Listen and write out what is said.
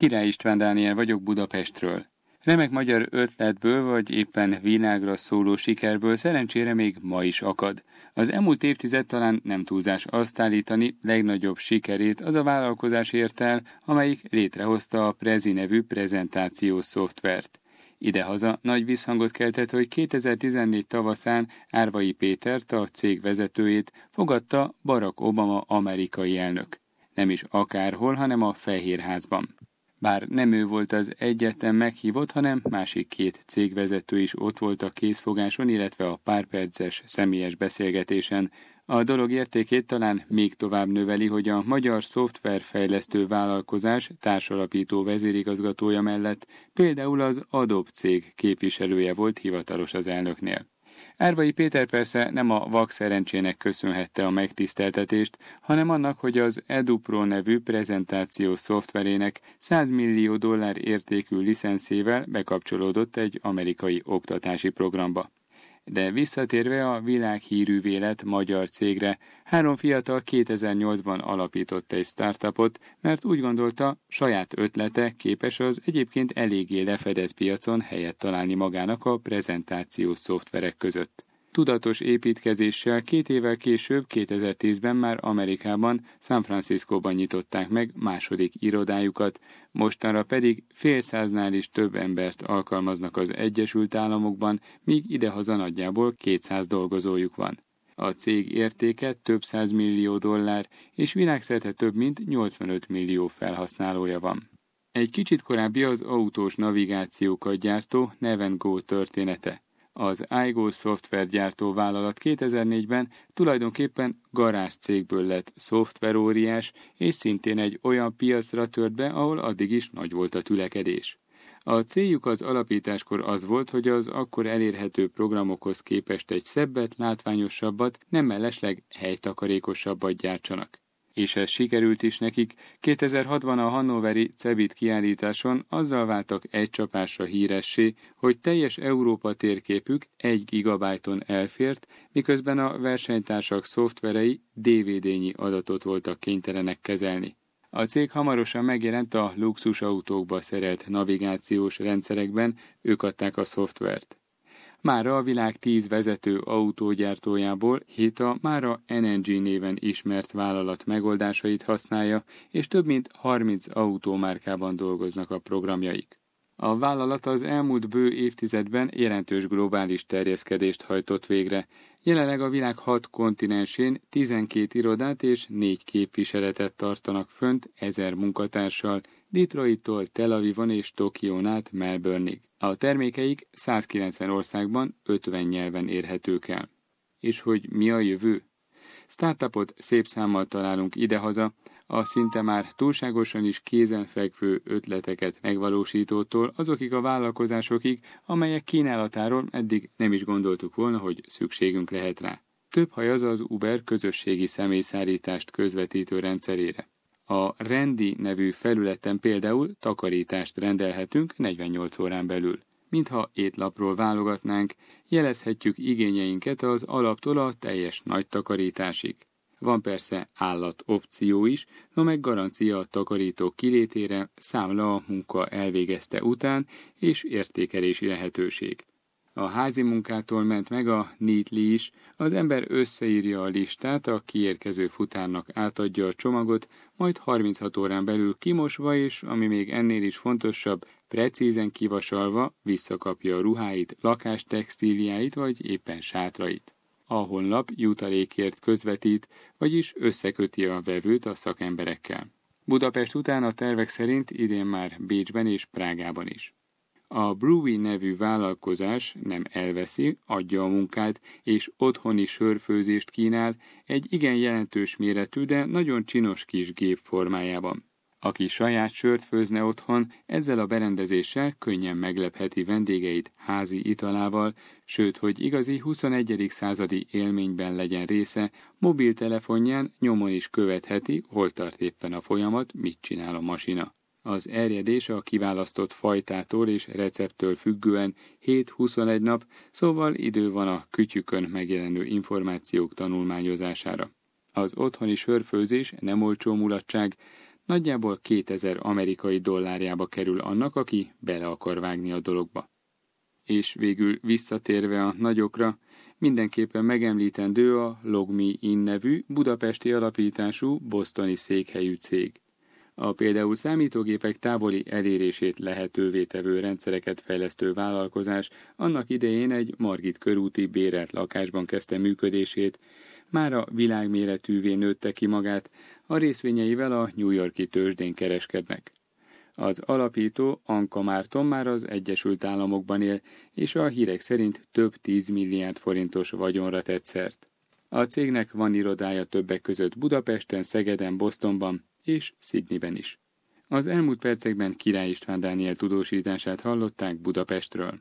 Király István Dániel vagyok Budapestről. Remek magyar ötletből vagy éppen világra szóló sikerből szerencsére még ma is akad. Az elmúlt évtized talán nem túlzás azt állítani, legnagyobb sikerét az a vállalkozás ért el, amelyik létrehozta a Prezi nevű prezentációs szoftvert. Idehaza nagy visszhangot keltett, hogy 2014 tavaszán Árvai Pétert, a cég vezetőjét fogadta Barack Obama amerikai elnök. Nem is akárhol, hanem a Fehérházban. Bár nem ő volt az egyetlen meghívott, hanem másik két cégvezető is ott volt a készfogáson, illetve a pár perces személyes beszélgetésen. A dolog értékét talán még tovább növeli, hogy a magyar szoftverfejlesztő vállalkozás társalapító vezérigazgatója mellett például az Adobe cég képviselője volt hivatalos az elnöknél. Árvai Péter persze nem a vak szerencsének köszönhette a megtiszteltetést, hanem annak, hogy az EduPro nevű prezentáció szoftverének 100 millió dollár értékű licenszével bekapcsolódott egy amerikai oktatási programba. De visszatérve a világhírű vélet magyar cégre, három fiatal 2008-ban alapított egy startupot, mert úgy gondolta, saját ötlete képes az egyébként eléggé lefedett piacon helyet találni magának a prezentációs szoftverek között. Tudatos építkezéssel két évvel később, 2010-ben már Amerikában, San Franciscóban nyitották meg második irodájukat, mostanra pedig fél száznál is több embert alkalmaznak az Egyesült Államokban, míg idehaza nagyjából 200 dolgozójuk van. A cég értéke több száz millió dollár, és világszerte több mint 85 millió felhasználója van. Egy kicsit korábbi az autós navigációkat gyártó Neven Go története. Az iGo szoftvergyártó vállalat 2004-ben tulajdonképpen garázs cégből lett szoftveróriás, és szintén egy olyan piacra tört be, ahol addig is nagy volt a tülekedés. A céljuk az alapításkor az volt, hogy az akkor elérhető programokhoz képest egy szebbet, látványosabbat, nem mellesleg helytakarékosabbat gyártsanak és ez sikerült is nekik, 2006-ban a Hannoveri Cebit kiállításon azzal váltak egy csapásra híressé, hogy teljes Európa térképük egy gigabájton elfért, miközben a versenytársak szoftverei DVD-nyi adatot voltak kénytelenek kezelni. A cég hamarosan megjelent a luxusautókba szerelt navigációs rendszerekben, ők adták a szoftvert. Mára a világ tíz vezető autógyártójából hét a Mára NNG néven ismert vállalat megoldásait használja, és több mint 30 autómárkában dolgoznak a programjaik. A vállalat az elmúlt bő évtizedben jelentős globális terjeszkedést hajtott végre. Jelenleg a világ hat kontinensén 12 irodát és 4 képviseletet tartanak fönt ezer munkatársal, Detroittól Tel Avivon és Tokión át Melbourneig. A termékeik 190 országban 50 nyelven érhetők el. És hogy mi a jövő? Startupot szép számmal találunk idehaza, a szinte már túlságosan is kézenfekvő ötleteket megvalósítótól azokig a vállalkozásokig, amelyek kínálatáról eddig nem is gondoltuk volna, hogy szükségünk lehet rá. Több haj az az Uber közösségi személyszállítást közvetítő rendszerére. A Rendi nevű felületen például takarítást rendelhetünk 48 órán belül. Mintha étlapról válogatnánk, jelezhetjük igényeinket az alaptól a teljes nagy takarításig. Van persze állat opció is, no meg garancia a takarító kilétére, számla a munka elvégezte után és értékelési lehetőség. A házi munkától ment meg a Neatly is, az ember összeírja a listát, a kiérkező futárnak átadja a csomagot, majd 36 órán belül kimosva és, ami még ennél is fontosabb, precízen kivasalva visszakapja a ruháit, lakástextíliáit vagy éppen sátrait. A honlap jutalékért közvetít, vagyis összeköti a vevőt a szakemberekkel. Budapest után a tervek szerint idén már Bécsben és Prágában is. A Brewy nevű vállalkozás nem elveszi, adja a munkát és otthoni sörfőzést kínál egy igen jelentős méretű, de nagyon csinos kis gép formájában. Aki saját sört főzne otthon, ezzel a berendezéssel könnyen meglepheti vendégeit házi italával, sőt, hogy igazi 21. századi élményben legyen része, mobiltelefonján nyomon is követheti, hol tart éppen a folyamat, mit csinál a masina. Az erjedés a kiválasztott fajtától és receptől függően 7-21 nap, szóval idő van a kütyükön megjelenő információk tanulmányozására. Az otthoni sörfőzés nem olcsó mulatság, Nagyjából 2000 amerikai dollárjába kerül annak, aki bele akar vágni a dologba. És végül visszatérve a nagyokra, mindenképpen megemlítendő a Logmi In nevű budapesti alapítású bostoni székhelyű cég. A például számítógépek távoli elérését lehetővé tevő rendszereket fejlesztő vállalkozás annak idején egy Margit körúti bérelt lakásban kezdte működését, már a világméretűvé nőtte ki magát, a részvényeivel a New Yorki tőzsdén kereskednek. Az alapító Anka Márton már az Egyesült Államokban él, és a hírek szerint több 10 milliárd forintos vagyonra tett szert. A cégnek van irodája többek között Budapesten, Szegeden, Bostonban és Sydneyben is. Az elmúlt percekben Király István Dániel tudósítását hallották Budapestről.